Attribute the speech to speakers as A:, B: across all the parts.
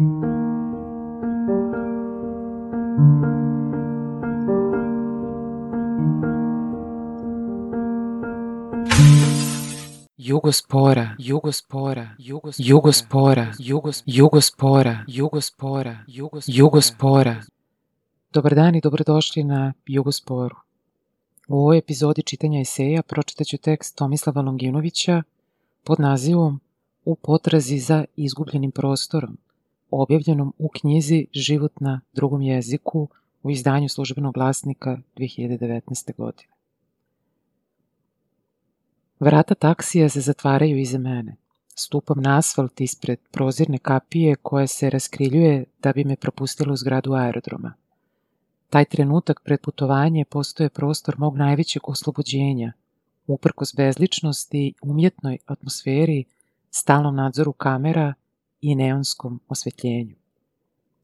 A: Jugospora, Jugospora, Jugos, Jugospora, Jugos, Jugospora, Jugospora, Jugos, Jugospora. Dobar dan i dobrodošli na Jugosporu. U ovoj epizodi čitanja eseja pročitaću tekst Tomislava Longinovića pod nazivom U potrazi za izgubljenim prostorom, objavljenom u knjizi Život na drugom jeziku u izdanju službenog glasnika 2019. godine. Vrata taksija se zatvaraju iza mene. Stupam na asfalt ispred prozirne kapije koja se raskriljuje da bi me propustila u zgradu aerodroma. Taj trenutak pred putovanje postoje prostor mog najvećeg oslobođenja, uprkos bezličnosti, umjetnoj atmosferi, stalnom nadzoru kamera i neonskom osvetljenju.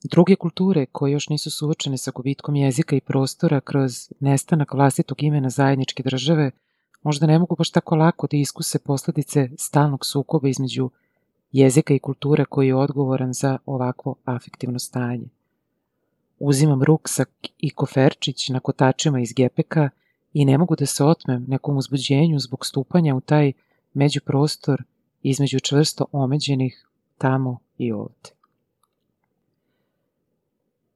A: Druge kulture koje još nisu suočene sa gubitkom jezika i prostora kroz nestanak vlastitog imena zajedničke države – možda ne mogu baš tako lako da iskuse posledice stalnog sukoba između jezika i kulture koji je odgovoran za ovakvo afektivno stanje. Uzimam ruksak i koferčić na kotačima iz gepeka i ne mogu da se otmem nekom uzbuđenju zbog stupanja u taj međuprostor između čvrsto omeđenih tamo i ovde.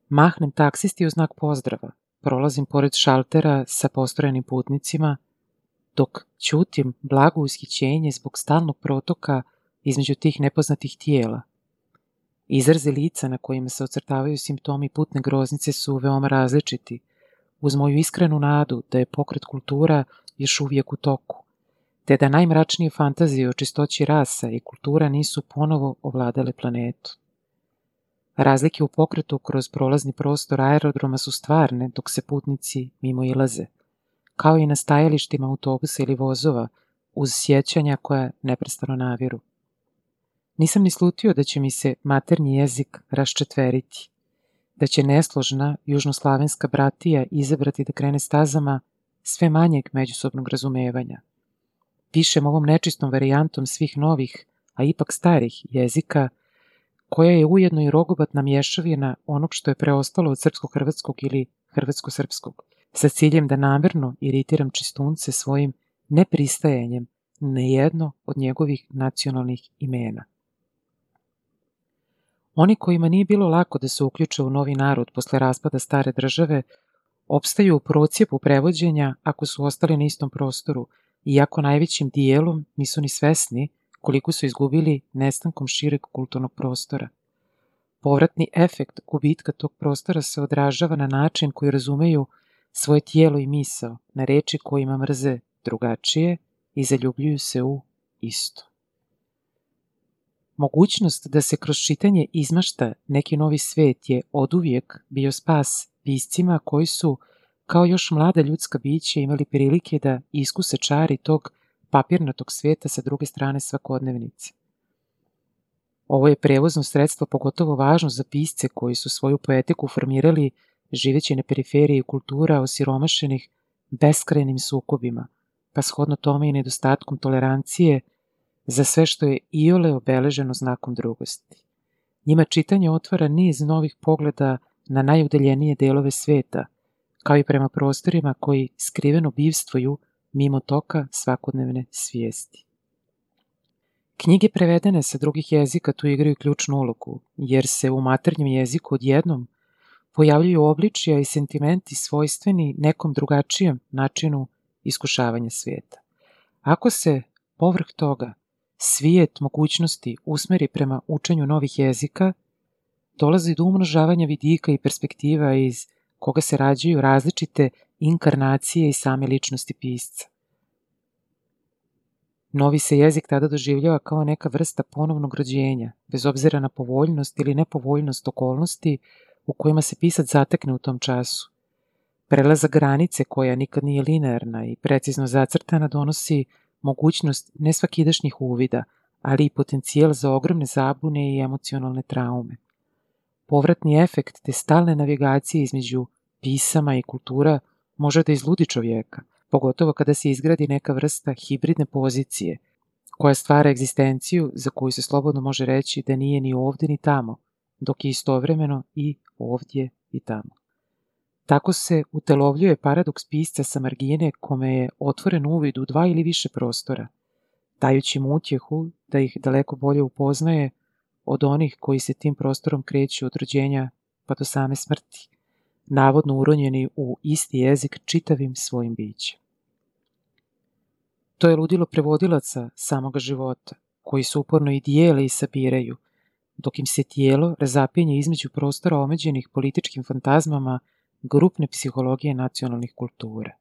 A: Mahnem taksisti u znak pozdrava, prolazim pored šaltera sa postrojenim putnicima – dok ćutim blago ushićenje zbog stalnog protoka između tih nepoznatih tijela. Izraze lica na kojima se ocrtavaju simptomi putne groznice su veoma različiti, uz moju iskrenu nadu da je pokret kultura još uvijek u toku, te da najmračnije fantazije o čistoći rasa i kultura nisu ponovo ovladale planetu. Razlike u pokretu kroz prolazni prostor aerodroma su stvarne dok se putnici mimo ilaze – kao i na stajalištima autobusa ili vozova, uz sjećanja koja neprestano naviru. Nisam ni slutio da će mi se maternji jezik raščetveriti, da će nesložna južnoslavenska bratija izabrati da krene stazama sve manjeg međusobnog razumevanja. Pišem ovom nečistom varijantom svih novih, a ipak starih jezika, koja je ujedno i rogobatna mješavina onog što je preostalo od srpsko-hrvatskog ili hrvatsko-srpskog – sa ciljem da namerno iritiram čistunce svojim nepristajanjem na jedno od njegovih nacionalnih imena. Oni kojima nije bilo lako da se uključe u novi narod posle raspada stare države, opstaju u procijepu prevođenja ako su ostali na istom prostoru, iako najvećim dijelom nisu ni svesni koliko su izgubili nestankom šireg kulturnog prostora. Povratni efekt gubitka tog prostora se odražava na način koji razumeju svoje tijelo i misao na reči kojima mrze drugačije i zaljubljuju se u isto. Mogućnost da se kroz čitanje izmašta neki novi svet je oduvijek bio spas piscima koji su, kao još mlada ljudska bića, imali prilike da iskuse čari tog papirnatog sveta sa druge strane svakodnevnice. Ovo je prevozno sredstvo pogotovo važno za pisce koji su svoju poetiku formirali živeći na periferiji kultura osiromašenih beskrajnim sukobima, pa shodno tome i nedostatkom tolerancije za sve što je iole obeleženo znakom drugosti. Njima čitanje otvara niz novih pogleda na najudaljenije delove sveta, kao i prema prostorima koji skriveno bivstvuju mimo toka svakodnevne svijesti. Knjige prevedene sa drugih jezika tu igraju ključnu ulogu, jer se u maternjem jeziku odjednom pojavljuju obličija i sentimenti svojstveni nekom drugačijem načinu iskušavanja svijeta. Ako se, povrh toga, svijet mogućnosti usmeri prema učenju novih jezika, dolazi do umnožavanja vidika i perspektiva iz koga se rađaju različite inkarnacije i same ličnosti pisca. Novi se jezik tada doživljava kao neka vrsta ponovnog rođenja, bez obzira na povoljnost ili nepovoljnost okolnosti u kojima se pisac zatekne u tom času. Prelaza granice koja nikad nije linearna i precizno zacrtana donosi mogućnost nesvakidašnjih uvida, ali i potencijal za ogromne zabune i emocionalne traume. Povratni efekt te stalne navigacije između pisama i kultura može da izludi čovjeka, pogotovo kada se izgradi neka vrsta hibridne pozicije, koja stvara egzistenciju za koju se slobodno može reći da nije ni ovde ni tamo, dok je istovremeno i ovdje i tamo. Tako se utelovljuje paradoks pisca sa margine kome je otvoren uvid u dva ili više prostora, dajući mu utjehu da ih daleko bolje upoznaje od onih koji se tim prostorom kreću od rođenja pa do same smrti, navodno uronjeni u isti jezik čitavim svojim bićem. To je ludilo prevodilaca samoga života, koji se uporno i dijele i sabiraju, dok im se tijelo razapinje između prostora omeđenih političkim fantazmama grupne psihologije nacionalnih kultura.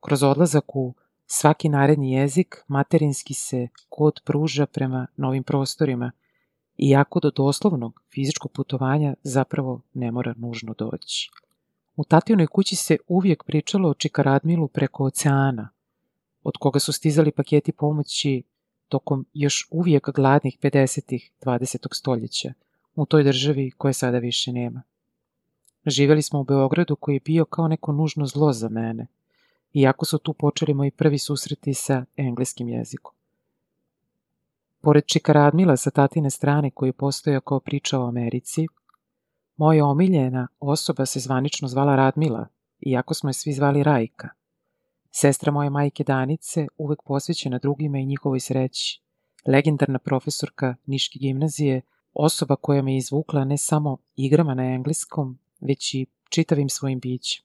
A: Kroz odlazak u svaki naredni jezik materinski se kod pruža prema novim prostorima, iako do doslovnog fizičkog putovanja zapravo ne mora nužno doći. U tativnoj kući se uvijek pričalo o Čikaradmilu preko oceana, od koga su stizali paketi pomoći tokom još uvijek gladnih 50. 20. stoljeća u toj državi koje sada više nema. Živjeli smo u Beogradu koji je bio kao neko nužno zlo za mene, iako su tu počeli moji prvi susreti sa engleskim jezikom. Pored Čika Radmila sa tatine strane koji je postojao kao priča o Americi, moja omiljena osoba se zvanično zvala Radmila, iako smo je svi zvali Rajka. Sestra moje majke Danice, uvek posvećena drugima i njihovoj sreći, legendarna profesorka Niške gimnazije, osoba koja me izvukla ne samo igrama na engleskom, već i čitavim svojim bićem.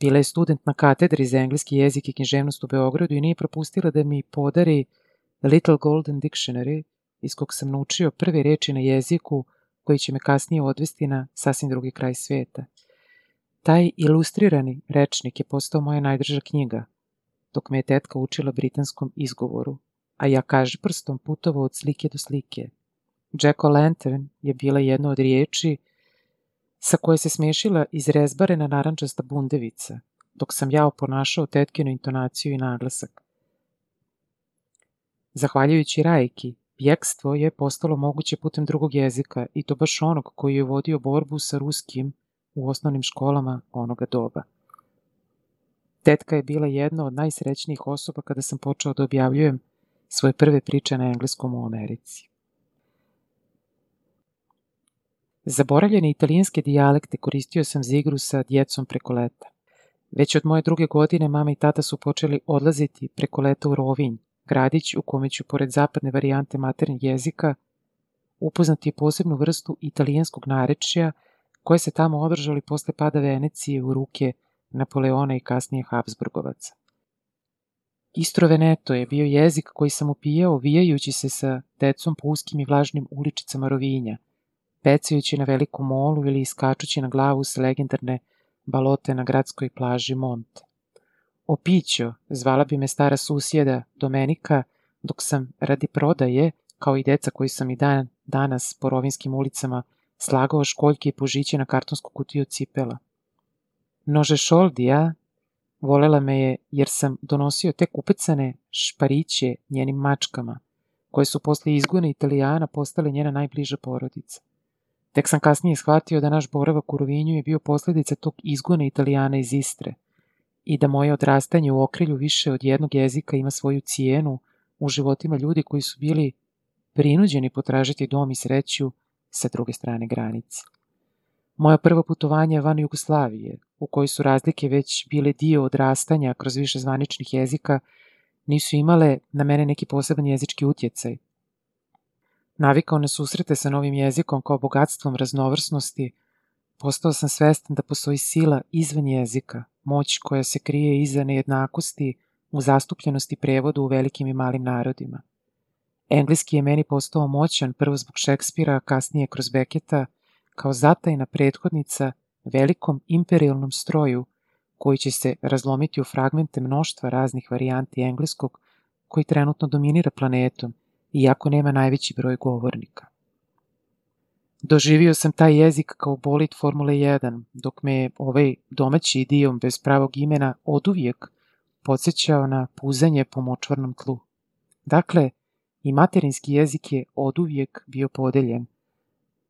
A: Bila je student na katedri za engleski jezik i književnost u Beogradu i nije propustila da mi podari Little Golden Dictionary, iz kog sam naučio prve reči na jeziku koji će me kasnije odvesti na sasvim drugi kraj sveta. Taj ilustrirani rečnik je postao moja najdrža knjiga, dok me je tetka učila britanskom izgovoru, a ja kaži prstom putovao od slike do slike. Jack O'Lantern je bila jedna od riječi sa koje se smešila izrezbarena narančasta bundevica, dok sam ja oponašao tetkinu intonaciju i naglasak. Zahvaljujući Rajki, bjekstvo je postalo moguće putem drugog jezika i to baš onog koji je vodio borbu sa ruskim u osnovnim školama onoga doba. Tetka je bila jedna od najsrećnijih osoba kada sam počeo da objavljujem svoje prve priče na engleskom u Americi. Zaboravljene italijanske dijalekte koristio sam za igru sa djecom preko leta. Već od moje druge godine mama i tata su počeli odlaziti preko leta u Rovinj, gradić u kome ću, pored zapadne varijante maternjeg jezika, upoznati posebnu vrstu italijanskog narečja koje se tamo održali posle pada Venecije u ruke Napoleona i kasnije Habsburgovaca. Istro Veneto je bio jezik koji sam upijao vijajući se sa decom po uskim i vlažnim uličicama Rovinja, pecajući na veliku molu ili iskačući na glavu sa legendarne balote na gradskoj plaži Monte. Opićo, zvala bi me stara susjeda Domenika, dok sam radi prodaje, kao i deca koji sam i dan danas po rovinskim ulicama slagao školjke i požiće na kartonsku kutiju cipela. Nože Šoldija volela me je jer sam donosio tek upecane špariće njenim mačkama, koje su posle izgona Italijana postale njena najbliža porodica. Tek sam kasnije shvatio da naš boravak u Rovinju je bio posledica tog izgona Italijana iz Istre i da moje odrastanje u okrilju više od jednog jezika ima svoju cijenu u životima ljudi koji su bili prinuđeni potražiti dom i sreću sa druge strane granice. Moja prva putovanja van Jugoslavije, u kojoj su razlike već bile dio odrastanja kroz više zvaničnih jezika, nisu imale na mene neki poseban jezički utjecaj. Navikao na susrete sa novim jezikom kao bogatstvom raznovrsnosti, postao sam svestan da postoji sila izvan jezika, moć koja se krije iza nejednakosti u zastupljenosti prevoda u velikim i malim narodima. Engleski je meni postao moćan prvo zbog Šekspira, kasnije kroz Beketa, kao zatajna prethodnica velikom imperialnom stroju koji će se razlomiti u fragmente mnoštva raznih varijanti engleskog koji trenutno dominira planetom, iako nema najveći broj govornika. Doživio sam taj jezik kao bolid Formule 1, dok me ovaj domaći idijom bez pravog imena oduvijek podsjećao na puzanje po močvarnom tlu. Dakle, i materinski jezik je oduvijek bio podeljen.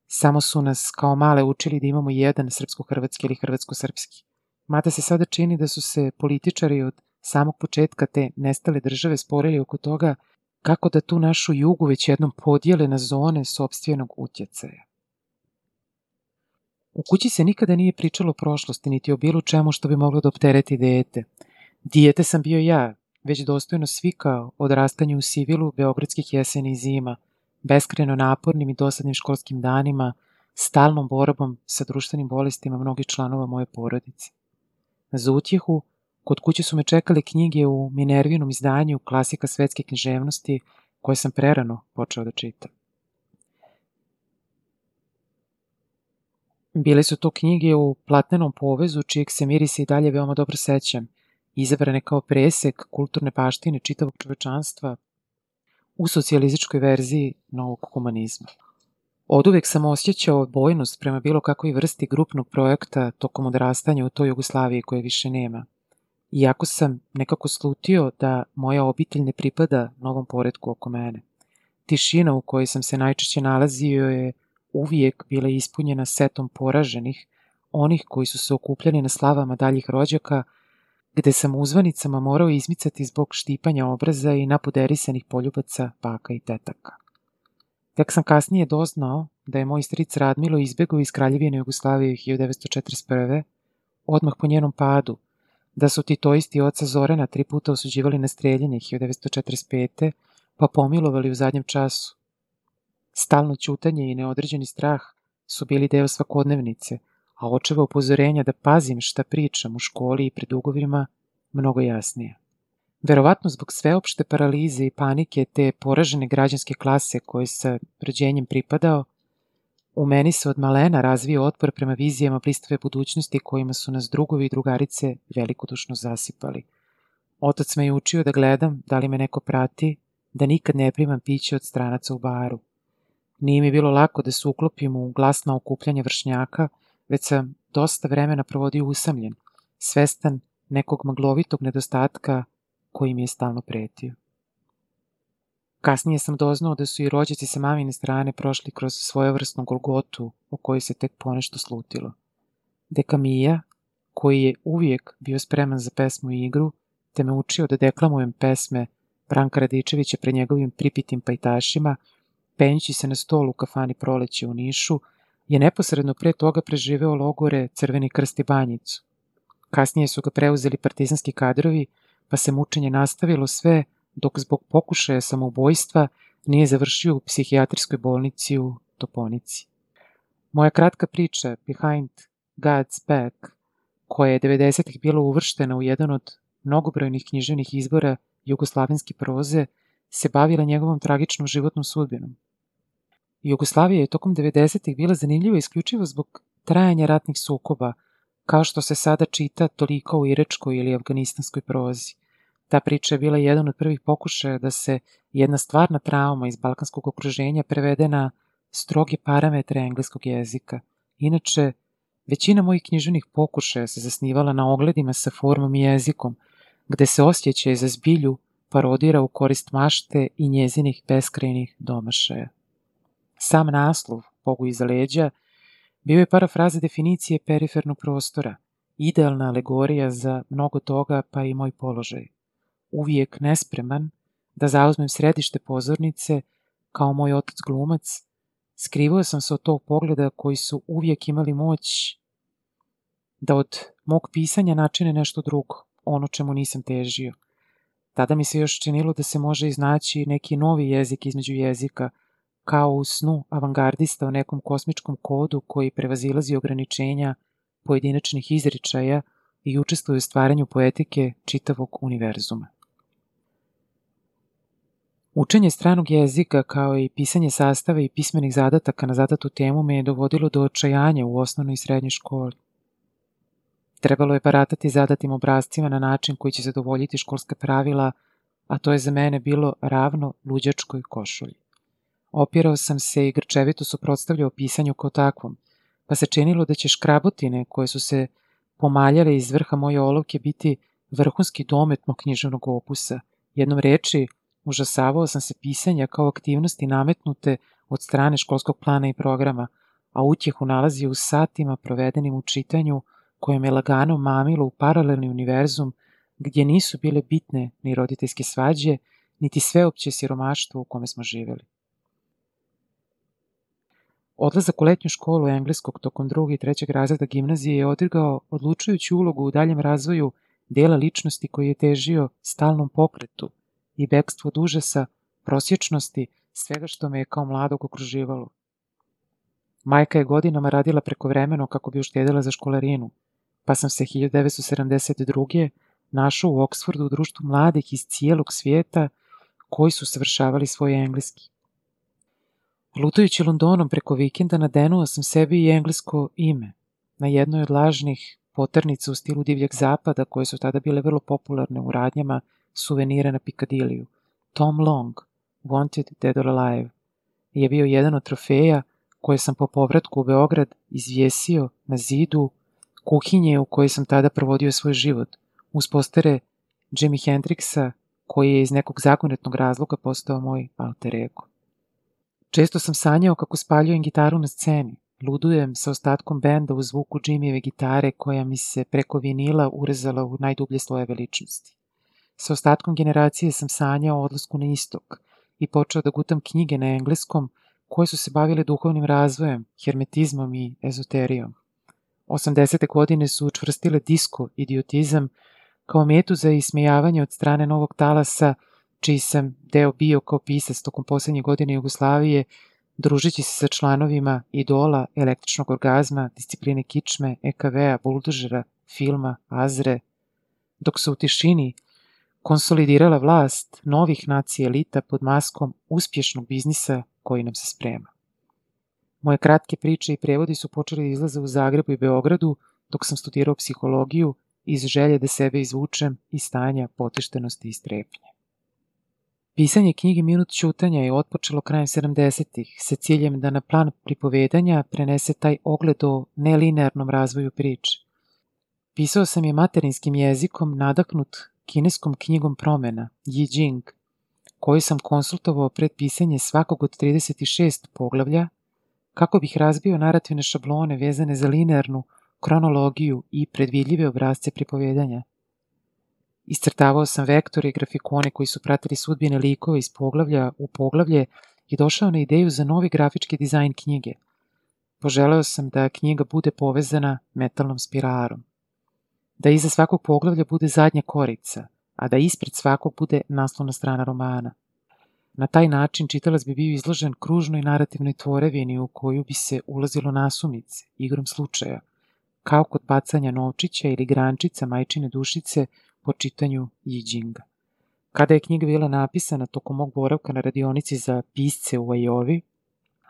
A: Samo su nas kao male učili da imamo jedan srpsko-hrvatski ili hrvatsko-srpski. Mada se sada čini da su se političari od samog početka te nestale države sporili oko toga kako da tu našu jugu već jednom podijele na zone sobstvenog utjecaja. U kući se nikada nije pričalo o prošlosti, niti o bilo čemu što bi moglo da optereti dete. Dijete sam bio ja, već dostojno svikao odrastanje u Sivilu beogradskih jeseni i zima, beskreno napornim i dosadnim školskim danima, stalnom borbom sa društvenim bolestima mnogih članova moje porodice. Za utjehu, kod kuće su me čekale knjige u Minervinom izdanju klasika svetske književnosti koje sam prerano počeo da čitam. Bile su to knjige u platnenom povezu, čijeg se mirisa i dalje veoma dobro sećam, izabrane kao presek kulturne paštine čitavog čovečanstva u socijalizičkoj verziji novog humanizma. Od uvek sam osjećao bojnost prema bilo kakvoj vrsti grupnog projekta tokom odrastanja u toj Jugoslaviji koje više nema. Iako sam nekako slutio da moja obitelj ne pripada novom poredku oko mene. Tišina u kojoj sam se najčešće nalazio je uvijek bila ispunjena setom poraženih, onih koji su se okupljali na slavama daljih rođaka, gde sam uzvanicama morao izmicati zbog štipanja obraza i napuderisanih poljubaca baka i tetaka. Tek sam kasnije doznao da je moj stric Radmilo izbegao iz Kraljevine Jugoslavije 1941. odmah po njenom padu, da su titoisti oca Zorana tri puta osuđivali na streljanje 1945. pa pomilovali u zadnjem času. Stalno ćutanje i neodređeni strah su bili deo svakodnevnice, a očeva upozorenja da pazim šta pričam u školi i pred ugovima mnogo jasnije. Verovatno zbog sveopšte paralize i panike te poražene građanske klase koje sa rođenjem pripadao, u meni se od malena razvio otpor prema vizijama blistave budućnosti kojima su nas drugovi i drugarice velikodušno zasipali. Otac me je učio da gledam da li me neko prati, da nikad ne primam piće od stranaca u baru. Nije mi bilo lako da se uklopim u glasna okupljanja vršnjaka, već sam dosta vremena provodio usamljen, svestan nekog maglovitog nedostatka koji mi je stalno pretio. Kasnije sam doznao da su i rođaci sa mamine strane prošli kroz svojevrsnu golgotu o kojoj se tek ponešto slutilo. Deka Mija, koji je uvijek bio spreman za pesmu i igru, te me učio da deklamujem pesme Branka Radičevića pred njegovim pripitim pajtašima, penjući se na stol u kafani proleće u Nišu, je neposredno pre toga preživeo logore Crveni krst i Banjicu. Kasnije su ga preuzeli partizanski kadrovi, pa se mučenje nastavilo sve dok zbog pokušaja samoubojstva nije završio u psihijatrijskoj bolnici u Toponici. Moja kratka priča Behind God's Back, koja je 90. bila uvrštena u jedan od mnogobrojnih književnih izbora jugoslavenske proze, se bavila njegovom tragičnom životnom sudbinom. Jugoslavija je tokom 90. bila zanimljiva isključivo zbog trajanja ratnih sukoba, kao što se sada čita toliko u irečkoj ili afganistanskoj prozi. Ta priča je bila jedan od prvih pokušaja da se jedna stvarna trauma iz balkanskog okruženja prevede na stroge parametre engleskog jezika. Inače, većina mojih književnih pokušaja se zasnivala na ogledima sa formom i jezikom, gde se osjećaj za zbilju parodira u korist mašte i njezinih beskrajnih domašaja. Sam naslov, Bogu iza leđa, bio je parafraza definicije perifernog prostora, idealna alegorija za mnogo toga pa i moj položaj. Uvijek nespreman da zauzmem središte pozornice kao moj otac glumac, skrivao sam se od tog pogleda koji su uvijek imali moć da od mog pisanja načine nešto drugo, ono čemu nisam težio. Tada mi se još činilo da se može iznaći neki novi jezik između jezika, kao u snu avangardista o nekom kosmičkom kodu koji prevazilazi ograničenja pojedinačnih izričaja i učestvuje u stvaranju poetike čitavog univerzuma. Učenje stranog jezika kao i pisanje sastava i pismenih zadataka na zadatu temu me je dovodilo do očajanja u osnovnoj i srednjoj školi. Trebalo je baratati zadatim obrazcima na način koji će zadovoljiti školska pravila, a to je za mene bilo ravno luđačkoj košulji. Opirao sam se i grčevito suprotstavljao pisanju kao takvom, pa se činilo da će škrabotine koje su se pomaljale iz vrha moje olovke biti vrhunski domet mog književnog opusa. Jednom reči, užasavao sam se pisanja kao aktivnosti nametnute od strane školskog plana i programa, a utjehu nalazio u satima provedenim u čitanju koje me lagano mamilo u paralelni univerzum gdje nisu bile bitne ni roditeljske svađe, niti sveopće siromaštvo u kome smo živeli. Odlazak u letnju školu engleskog tokom drugog i trećeg razreda gimnazije je odigrao odlučujuću ulogu u daljem razvoju dela ličnosti koji je težio stalnom pokretu i bekstvu od užasa, prosječnosti, svega što me je kao mladog okruživalo. Majka je godinama radila preko vremeno kako bi uštedila za školarinu, pa sam se 1972. našao u Oksfordu u društvu mladih iz cijelog svijeta koji su savršavali svoj engleski. Lutajući Londonom preko vikenda nadenuo sam sebi i englesko ime na jednoj od lažnih poternica u stilu divljeg zapada koje su tada bile vrlo popularne u radnjama suvenira na Pikadiliju. Tom Long, Wanted Dead or Alive, je bio jedan od trofeja koje sam po povratku u Beograd izvjesio na zidu kuhinje u kojoj sam tada provodio svoj život, uz postere Jimi Hendrixa, koji je iz nekog zagonetnog razloga postao moj alter ego. Često sam sanjao kako spaljujem gitaru na sceni, ludujem sa ostatkom benda u zvuku Jimmyve gitare koja mi se preko vinila urezala u najdublje slojeve ličnosti. Sa ostatkom generacije sam sanjao o odlasku na istok i počeo da gutam knjige na engleskom koje su se bavile duhovnim razvojem, hermetizmom i ezoterijom. 80. godine su učvrstile disko idiotizam kao metu za ismejavanje od strane novog talasa, čiji sam deo bio kao pisac tokom poslednje godine Jugoslavije, družeći se sa članovima idola, električnog orgazma, discipline kičme, EKV-a, buldožera, filma, azre, dok se u tišini konsolidirala vlast novih nacija elita pod maskom uspješnog biznisa koji nam se sprema. Moje kratke priče i prevodi su počeli da izlaze u Zagrebu i Beogradu dok sam studirao psihologiju iz želje da sebe izvučem iz stanja potištenosti i strepnje. Pisanje knjige Minut ćutanja je otpočelo krajem 70-ih sa ciljem da na plan pripovedanja prenese taj ogled o nelinearnom razvoju priče. Pisao sam je materinskim jezikom nadahnut kineskom knjigom promena, Yi Jing, koju sam konsultovao pred pisanje svakog od 36 poglavlja, kako bih razbio narativne šablone vezane za linearnu kronologiju i predvidljive obrazce pripovedanja. Iscrtavao sam vektore i grafikone koji su pratili sudbine likova iz poglavlja u poglavlje i došao na ideju za novi grafički dizajn knjige. Poželeo sam da knjiga bude povezana metalnom spirarom. Da iza svakog poglavlja bude zadnja korica, a da ispred svakog bude naslovna strana romana. Na taj način čitalac bi bio izložen kružnoj narativnoj tvorevini u koju bi se ulazilo nasumice, igrom slučaja, kao kod bacanja novčića ili grančica majčine dušice po čitanju Jijinga. Kada je knjiga bila napisana tokom mog boravka na radionici za pisce u Ajovi,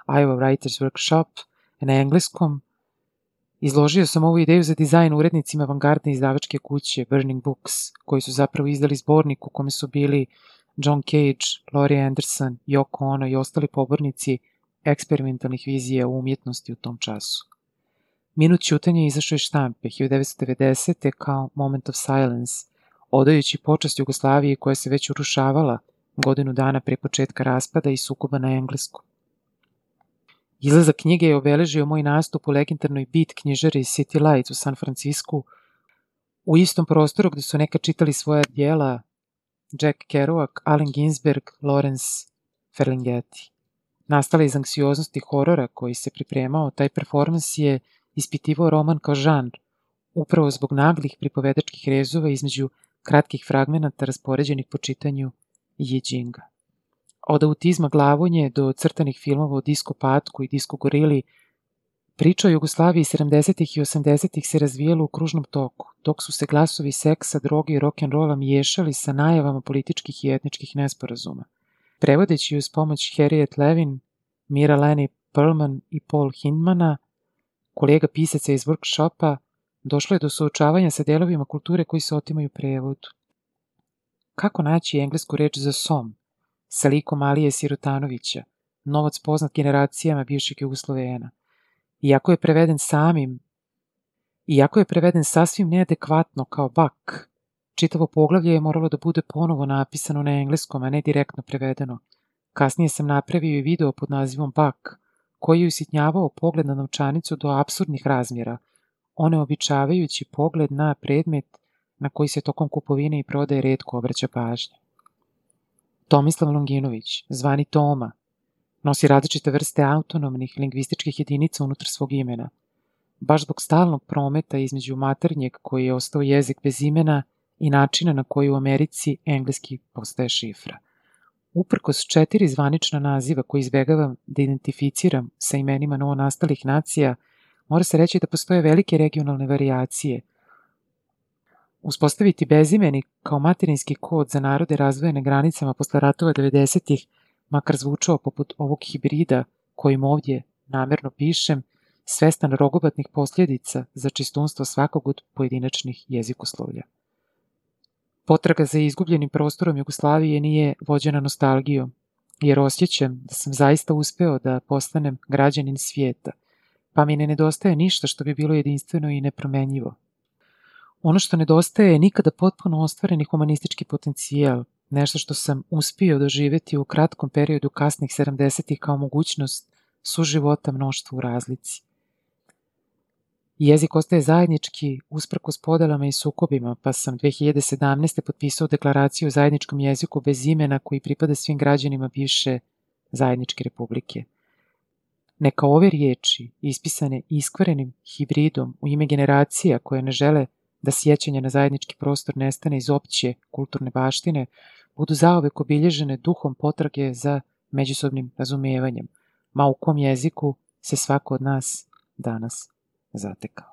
A: Iowa Writers Workshop, na engleskom, izložio sam ovu ideju za dizajn urednicima avangardne izdavačke kuće Burning Books, koji su zapravo izdali zbornik u kome su bili John Cage, Laurie Anderson, Yoko Ono i ostali pobornici eksperimentalnih vizija u umjetnosti u tom času. Minut ćutanja izašao iz štampe 1990. kao Moment of Silence, odajući počast Jugoslaviji koja se već urušavala godinu dana pre početka raspada i sukoba na engleskom. Izlazak knjige je obeležio moj nastup u legendarnoj bit knjižari City Lights u San Francisku, u istom prostoru gde su neka čitali svoja dijela Jack Kerouac, Allen Ginsberg, Lawrence Ferlinghetti. Nastala iz anksioznosti horora koji se pripremao, taj performans je ispitivao roman kao žanr, upravo zbog naglih pripovedačkih rezova između kratkih fragmenata raspoređenih po čitanju Jijinga. Od autizma glavonje do crtanih filmova o disko patku i disko gorili, priča o Jugoslaviji 70. i 80. se razvijala u kružnom toku, dok su se glasovi seksa, droge i rock'n'rolla miješali sa najavama političkih i etničkih nesporazuma. Prevodeći uz pomoć Harriet Levin, Mira Lenny Perlman i Paul Hindmana, kolega pisaca iz workshopa, došlo je do suočavanja sa delovima kulture koji se otimaju prevodu. Kako naći englesku reč za som, sa likom Alije Sirotanovića, novac poznat generacijama bivšeg Jugoslovena, iako je preveden samim, iako je preveden sasvim neadekvatno kao bak, čitavo poglavlje je moralo da bude ponovo napisano na engleskom, a ne direktno prevedeno. Kasnije sam napravio i video pod nazivom Bak, koji je usitnjavao pogled na novčanicu do absurdnih razmjera, oneobičavajući pogled na predmet na koji se tokom kupovine i prodaje redko obraća pažnja. Tomislav Longinović, zvani Toma, nosi različite vrste autonomnih lingvističkih jedinica unutar svog imena. Baš zbog stalnog prometa između maternjeg koji je ostao jezik bez imena i načina na koji u Americi engleski postaje šifra. Uprkos četiri zvanična naziva koji izbegavam da identificiram sa imenima novonastalih nacija, mora se reći da postoje velike regionalne variacije. Uspostaviti bezimeni kao materinski kod za narode razvojene granicama posle ratova 90-ih, makar zvučao poput ovog hibrida kojim ovdje namerno pišem, svestan rogobatnih posljedica za čistunstvo svakog od pojedinačnih jezikoslovlja. Potraga za izgubljenim prostorom Jugoslavije nije vođena nostalgijom, jer osjećam da sam zaista uspeo da postanem građanin svijeta, pa mi ne nedostaje ništa što bi bilo jedinstveno i nepromenjivo. Ono što nedostaje je nikada potpuno ostvareni humanistički potencijal, nešto što sam uspio doživeti u kratkom periodu kasnih 70-ih kao mogućnost suživota mnoštva u razlici. Jezik ostaje zajednički usprkos podelama i sukobima, pa sam 2017. potpisao deklaraciju o zajedničkom jeziku bez imena koji pripada svim građanima bivše zajedničke republike. Neka ove riječi, ispisane iskvarenim hibridom u ime generacija koje ne žele da sjećanje na zajednički prostor nestane iz opće kulturne baštine, budu zaovek obilježene duhom potrage za međusobnim razumevanjem, ma u kom jeziku se svako od nas danas zatekao.